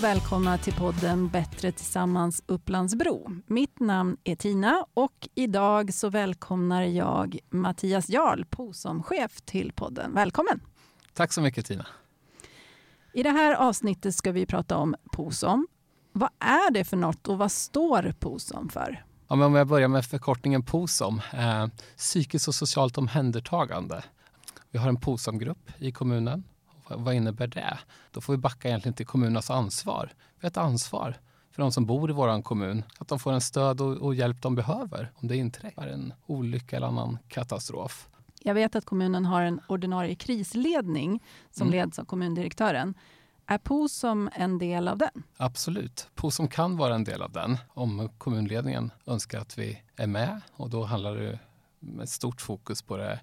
och välkomna till podden Bättre tillsammans Upplandsbro. Mitt namn är Tina och idag så välkomnar jag Mattias Jarl, POSOM-chef till podden. Välkommen! Tack så mycket Tina. I det här avsnittet ska vi prata om POSOM. Vad är det för något och vad står POSOM för? Ja, men om jag börjar med förkortningen POSOM, eh, psykiskt och socialt omhändertagande. Vi har en POSOM-grupp i kommunen vad innebär det? Då får vi backa egentligen till kommunernas ansvar. Vi har ett ansvar för de som bor i vår kommun, att de får en stöd och, och hjälp de behöver om det inträffar en olycka eller annan katastrof. Jag vet att kommunen har en ordinarie krisledning som mm. leds av kommundirektören. Är POSOM en del av den? Absolut. POSOM kan vara en del av den om kommunledningen önskar att vi är med och då handlar det med stort fokus på det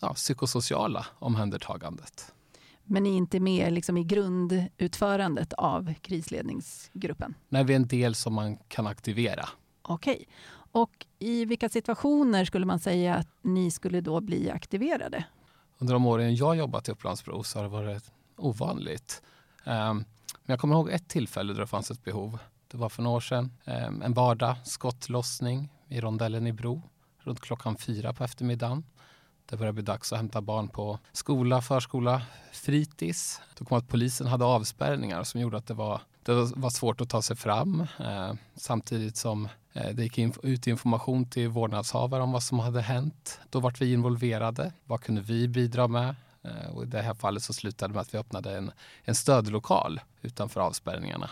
ja, psykosociala omhändertagandet. Men ni är inte med liksom i grundutförandet av krisledningsgruppen? Nej, vi är en del som man kan aktivera. Okej. Och i vilka situationer skulle man säga att ni skulle då bli aktiverade? Under de åren jag jobbat i Upplandsbro så har det varit ovanligt. Um, men jag kommer ihåg ett tillfälle där det fanns ett behov. Det var för några år sedan. Um, en vardag, skottlossning i rondellen i Bro runt klockan fyra på eftermiddagen. Det började bli dags att hämta barn på skola, förskola, fritids. Då kom att polisen hade avspärrningar som gjorde att det var, det var svårt att ta sig fram. Eh, samtidigt som eh, det gick in, ut information till vårdnadshavare om vad som hade hänt. Då vart vi involverade. Vad kunde vi bidra med? Eh, och I det här fallet så slutade det med att vi öppnade en, en stödlokal utanför avspärrningarna.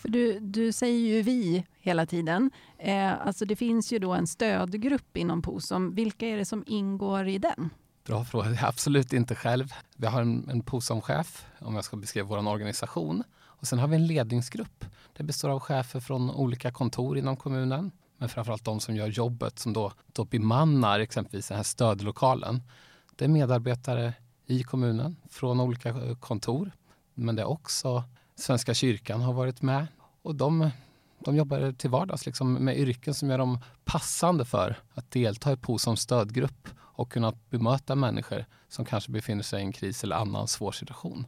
För du, du säger ju vi hela tiden. Eh, alltså det finns ju då en stödgrupp inom POSOM. Vilka är det som ingår i den? Bra fråga. Är absolut inte själv. Vi har en, en POSOM-chef, om jag ska beskriva vår organisation. Och sen har vi en ledningsgrupp. Det består av chefer från olika kontor inom kommunen. Men framförallt de som gör jobbet, som då, då bemannar exempelvis den här stödlokalen. Det är medarbetare i kommunen från olika eh, kontor. Men det är också Svenska kyrkan har varit med. Och de, de jobbar till vardags liksom med yrken som gör dem passande för att delta i PO som stödgrupp och kunna bemöta människor som kanske befinner sig i en kris eller annan svår situation.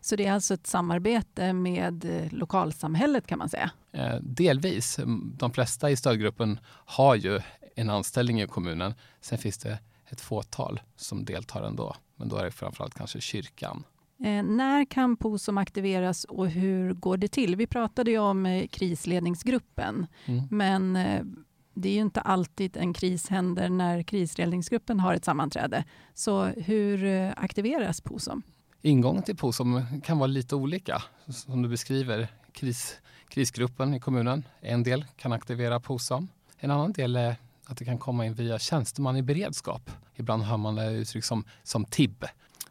Så det är alltså ett samarbete med eh, lokalsamhället kan man säga? Eh, delvis. De flesta i stödgruppen har ju en anställning i kommunen. Sen finns det ett fåtal som deltar ändå. Men då är det framförallt kanske kyrkan Eh, när kan POSOM aktiveras och hur går det till? Vi pratade ju om eh, krisledningsgruppen, mm. men eh, det är ju inte alltid en kris händer när krisledningsgruppen har ett sammanträde. Så hur aktiveras POSOM? Ingången till POSOM kan vara lite olika. Som du beskriver, kris, krisgruppen i kommunen, en del kan aktivera POSOM. En annan del är att det kan komma in via tjänsteman i beredskap. Ibland hör man det uttryck som, som TIB,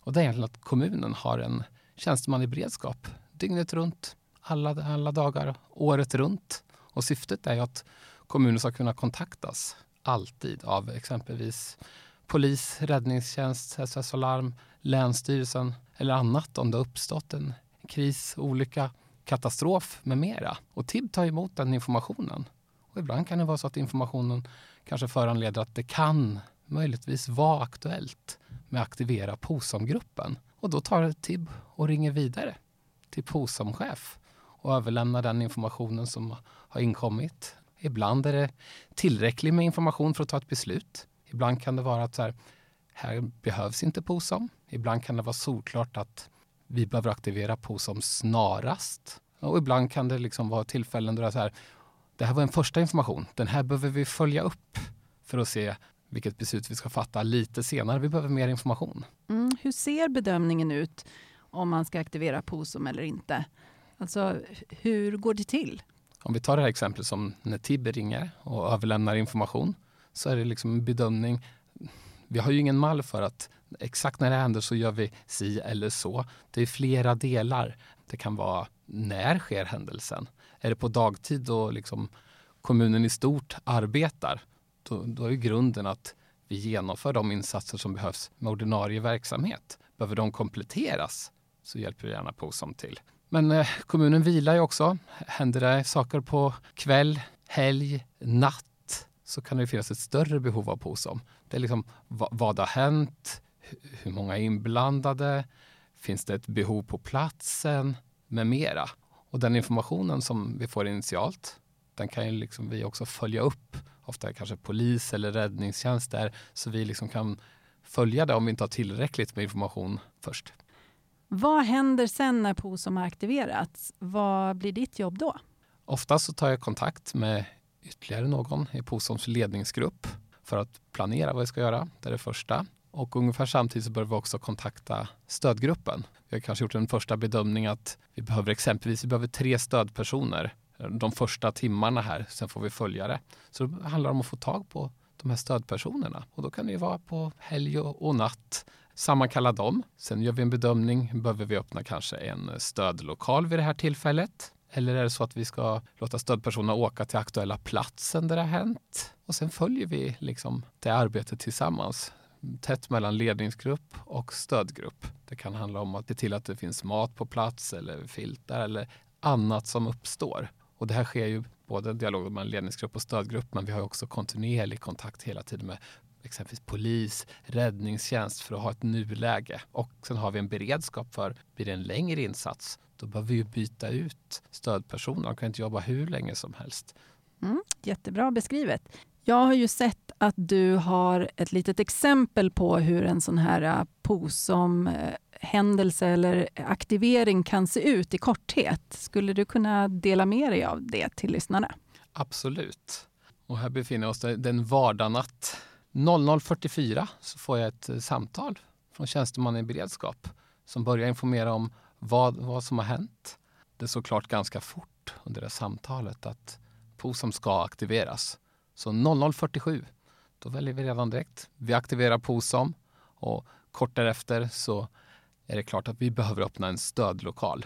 och det är egentligen att kommunen har en tjänsteman i beredskap dygnet runt, alla, alla dagar, året runt. Och syftet är att kommunen ska kunna kontaktas alltid av exempelvis polis, räddningstjänst, SOS Alarm, Länsstyrelsen eller annat om det har uppstått en kris, olycka, katastrof med mera. Och TIB tar emot den informationen. Och ibland kan det vara så att informationen kanske föranleder att det kan möjligtvis vara aktuellt med att aktivera POSOM-gruppen. Och då tar TIB och ringer vidare till POSOM-chef och överlämnar den informationen som har inkommit. Ibland är det tillräckligt med information för att ta ett beslut. Ibland kan det vara att så här, här behövs inte POSOM. Ibland kan det vara solklart att vi behöver aktivera POSOM snarast. Och ibland kan det liksom vara tillfällen då det är så här, det här var en första information, den här behöver vi följa upp för att se vilket beslut vi ska fatta lite senare. Vi behöver mer information. Mm, hur ser bedömningen ut om man ska aktivera POSOM eller inte? Alltså, hur går det till? Om vi tar det här exemplet som när Tibbe ringer och överlämnar information så är det liksom en bedömning. Vi har ju ingen mall för att exakt när det händer så gör vi si eller så. Det är flera delar. Det kan vara när sker händelsen? Är det på dagtid då liksom kommunen i stort arbetar? Då, då är grunden att vi genomför de insatser som behövs med ordinarie verksamhet. Behöver de kompletteras så hjälper vi gärna POSOM till. Men eh, kommunen vilar ju också. Händer det saker på kväll, helg, natt så kan det finnas ett större behov av POSOM. Det är liksom vad, vad har hänt? Hur många är inblandade? Finns det ett behov på platsen? Med mera. Och den informationen som vi får initialt, den kan ju liksom vi också följa upp. Ofta kanske polis eller räddningstjänst där, så vi liksom kan följa det om vi inte har tillräckligt med information först. Vad händer sen när POSOM har aktiverats? Vad blir ditt jobb då? Oftast så tar jag kontakt med ytterligare någon i POSOMs ledningsgrupp för att planera vad vi ska göra. Det är det första. Och ungefär samtidigt så bör vi också kontakta stödgruppen. Vi har kanske gjort en första bedömning att vi behöver exempelvis vi behöver tre stödpersoner de första timmarna här, sen får vi följa det. Så det handlar om att få tag på de här stödpersonerna och då kan det ju vara på helg och natt. Sammankalla dem. Sen gör vi en bedömning. Behöver vi öppna kanske en stödlokal vid det här tillfället? Eller är det så att vi ska låta stödpersonerna åka till aktuella platsen där det har hänt? Och sen följer vi liksom det arbetet tillsammans. Tätt mellan ledningsgrupp och stödgrupp. Det kan handla om att se till att det finns mat på plats eller filtar eller annat som uppstår. Och det här sker ju både dialog mellan ledningsgrupp och stödgrupp men vi har också kontinuerlig kontakt hela tiden med exempelvis polis, räddningstjänst för att ha ett nuläge. Och sen har vi en beredskap för, blir det en längre insats, då behöver vi byta ut stödpersoner. De kan inte jobba hur länge som helst. Mm, jättebra beskrivet. Jag har ju sett att du har ett litet exempel på hur en sån här äh, POSOM äh, händelse eller aktivering kan se ut i korthet. Skulle du kunna dela med dig av det till lyssnarna? Absolut. Och här befinner vi oss den vardagsnatt 00.44 så får jag ett eh, samtal från tjänsteman i beredskap som börjar informera om vad, vad som har hänt. Det är såklart ganska fort under det samtalet att POSOM ska aktiveras. Så 00.47, då väljer vi redan direkt. Vi aktiverar POSOM och kort därefter så är det klart att vi behöver öppna en stödlokal.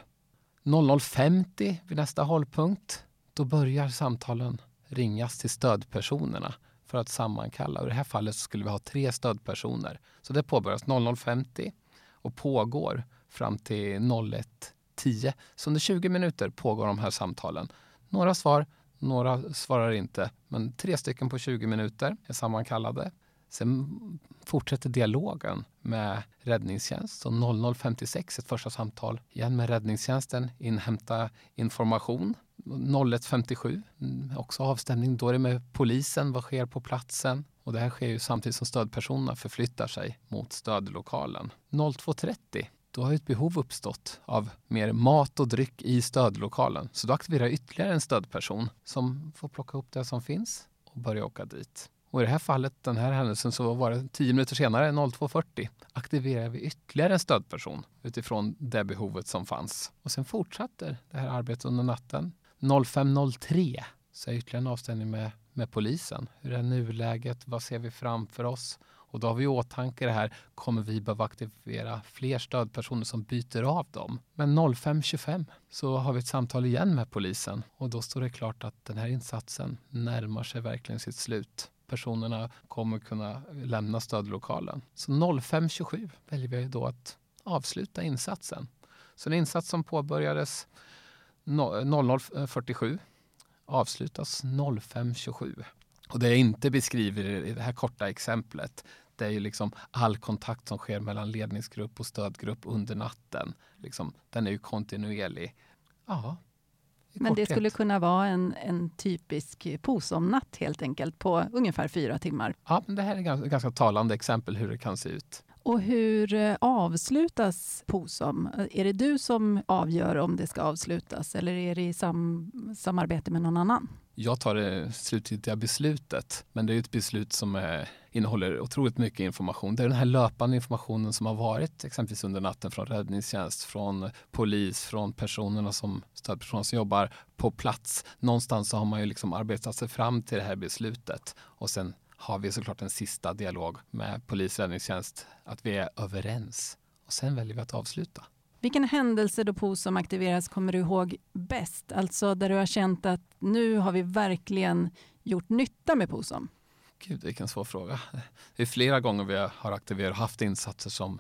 00.50 vid nästa hållpunkt, då börjar samtalen ringas till stödpersonerna för att sammankalla. I det här fallet skulle vi ha tre stödpersoner. Så det påbörjas 00.50 och pågår fram till 01.10. Så under 20 minuter pågår de här samtalen. Några svar, några svarar inte, men tre stycken på 20 minuter är sammankallade. Sen fortsätter dialogen med räddningstjänst. Så 00.56 ett första samtal igen med räddningstjänsten, inhämta information. 01.57 mm, också avstämning. Då är det med polisen, vad sker på platsen? Och det här sker ju samtidigt som stödpersonerna förflyttar sig mot stödlokalen. 02.30 då har ett behov uppstått av mer mat och dryck i stödlokalen. Så då aktiverar ytterligare en stödperson som får plocka upp det som finns och börja åka dit. Och i det här fallet, den här händelsen, så var det 10 minuter senare, 02.40, aktiverar vi ytterligare en stödperson utifrån det behovet som fanns. Och sen fortsätter det här arbetet under natten. 05.03 så är ytterligare en avstämning med, med polisen. Hur är nuläget? Vad ser vi framför oss? Och då har vi i åtanke det här, kommer vi behöva aktivera fler stödpersoner som byter av dem? Men 05.25 så har vi ett samtal igen med polisen och då står det klart att den här insatsen närmar sig verkligen sitt slut. Personerna kommer kunna lämna stödlokalen. Så 05.27 väljer vi då att avsluta insatsen. Så en insats som påbörjades 00.47 avslutas 05.27. Och det jag inte beskriver i det här korta exemplet det är ju liksom all kontakt som sker mellan ledningsgrupp och stödgrupp under natten. Liksom, den är ju kontinuerlig. Ja, men det skulle kunna vara en, en typisk POSOM-natt helt enkelt på ungefär fyra timmar? Ja, men det här är ett ganska, ganska talande exempel hur det kan se ut. Och hur eh, avslutas POSOM? Är det du som avgör om det ska avslutas eller är det i sam samarbete med någon annan? Jag tar det slutgiltiga beslutet, men det är ett beslut som är, innehåller otroligt mycket information. Det är den här löpande informationen som har varit exempelvis under natten från räddningstjänst, från polis, från personerna som stödpersoner som jobbar på plats. Någonstans så har man ju liksom arbetat sig fram till det här beslutet och sen har vi såklart en sista dialog med polis räddningstjänst att vi är överens och sen väljer vi att avsluta. Vilken händelse då POSOM aktiveras kommer du ihåg bäst? Alltså där du har känt att nu har vi verkligen gjort nytta med POSOM? Gud, vilken svår fråga. Det är flera gånger vi har aktiverat och haft insatser som,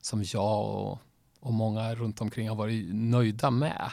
som jag och, och många runt omkring har varit nöjda med.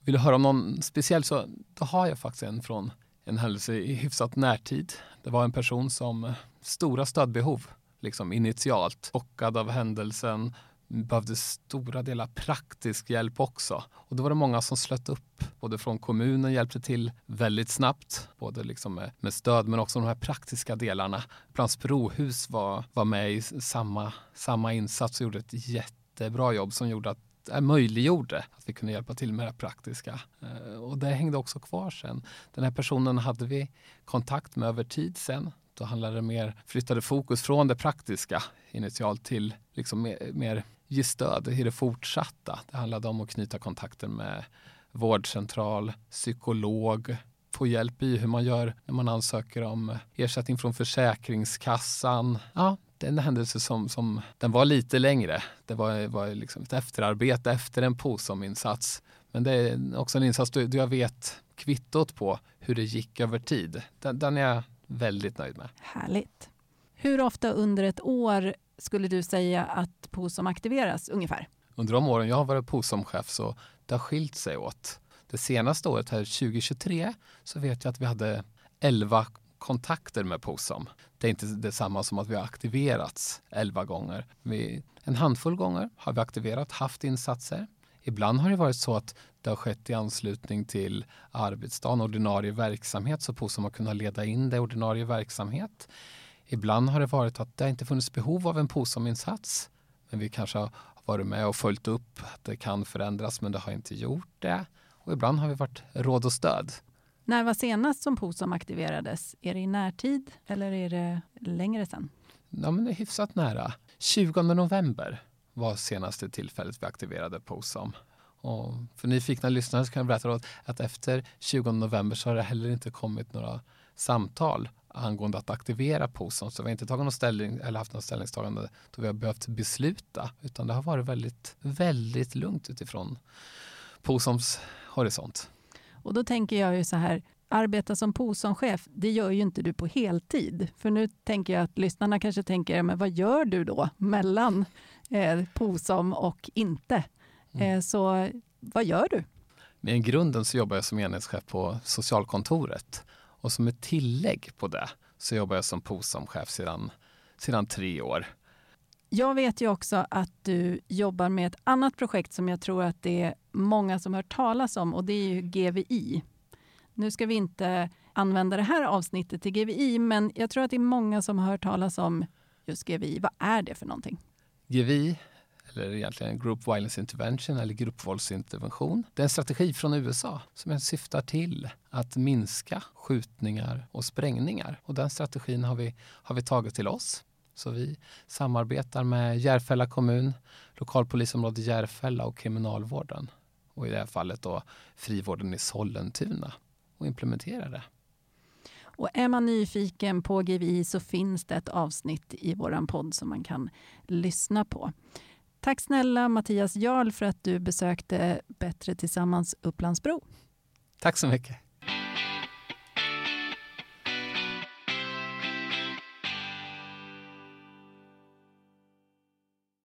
Vill du höra om någon speciell så då har jag faktiskt en från en händelse i hyfsat närtid. Det var en person som eh, stora stödbehov liksom initialt, chockad av händelsen, behövde stora delar praktisk hjälp också. Och då var det många som slöt upp. Både från kommunen hjälpte till väldigt snabbt, både liksom med, med stöd men också de här praktiska delarna. Plans Brohus var, var med i samma, samma insats och gjorde ett jättebra jobb som gjorde att äh, möjliggjorde att vi kunde hjälpa till med det praktiska. Eh, och det hängde också kvar sen. Den här personen hade vi kontakt med över tid sen. Då handlade det mer, flyttade fokus från det praktiska initialt till liksom mer, mer ge stöd i det fortsatta. Det handlade om att knyta kontakter med vårdcentral, psykolog, få hjälp i hur man gör när man ansöker om ersättning från Försäkringskassan. Ja, det är en händelse som, som den var lite längre. Det var, var liksom ett efterarbete efter en POSOM-insats. Men det är också en insats där jag vet kvittot på hur det gick över tid. Den, den är jag väldigt nöjd med. Härligt. Hur ofta under ett år skulle du säga att POSOM aktiveras ungefär? Under de åren jag har varit POSOM-chef så det har skilt sig åt. Det senaste året, här 2023, så vet jag att vi hade 11 kontakter med POSOM. Det är inte detsamma som att vi har aktiverats 11 gånger. Vi, en handfull gånger har vi aktiverat, haft insatser. Ibland har det varit så att det har skett i anslutning till arbetsdagen, ordinarie verksamhet, så POSOM har kunnat leda in det ordinarie verksamhet. Ibland har det varit att det inte funnits behov av en POSOM-insats, men vi kanske har varit med och följt upp att det kan förändras, men det har inte gjort det. Och ibland har vi varit råd och stöd. När var senast som POSOM aktiverades? Är det i närtid eller är det längre sedan? Ja, men det är hyfsat nära. 20 november var senaste tillfället vi aktiverade POSOM. Och för nyfikna lyssnare kan jag berätta att efter 20 november så har det heller inte kommit några samtal angående att aktivera POSOM. Så vi har inte tagit någon ställning eller haft något ställningstagande då vi har behövt besluta. Utan det har varit väldigt, väldigt lugnt utifrån POSOMs horisont. Och då tänker jag ju så här, arbeta som POSOM-chef, det gör ju inte du på heltid. För nu tänker jag att lyssnarna kanske tänker, men vad gör du då mellan eh, POSOM och inte? Mm. Eh, så vad gör du? Men I grunden så jobbar jag som enhetschef på socialkontoret och som ett tillägg på det så jobbar jag som POSOM-chef sedan, sedan tre år. Jag vet ju också att du jobbar med ett annat projekt som jag tror att det är många som hört talas om och det är ju GVI. Nu ska vi inte använda det här avsnittet till GVI, men jag tror att det är många som har hört talas om just GVI. Vad är det för någonting? GVI, eller egentligen Group Violence Intervention eller gruppvåldsintervention. Det är en strategi från USA som syftar till att minska skjutningar och sprängningar. Och den strategin har vi, har vi tagit till oss. Så vi samarbetar med Järfälla kommun, lokalpolisområde Järfälla och kriminalvården. Och i det här fallet då frivården i Sollentuna och implementerar det. Och är man nyfiken på GVI så finns det ett avsnitt i vår podd som man kan lyssna på. Tack snälla Mattias Jarl för att du besökte Bättre tillsammans Upplandsbro. Tack så mycket.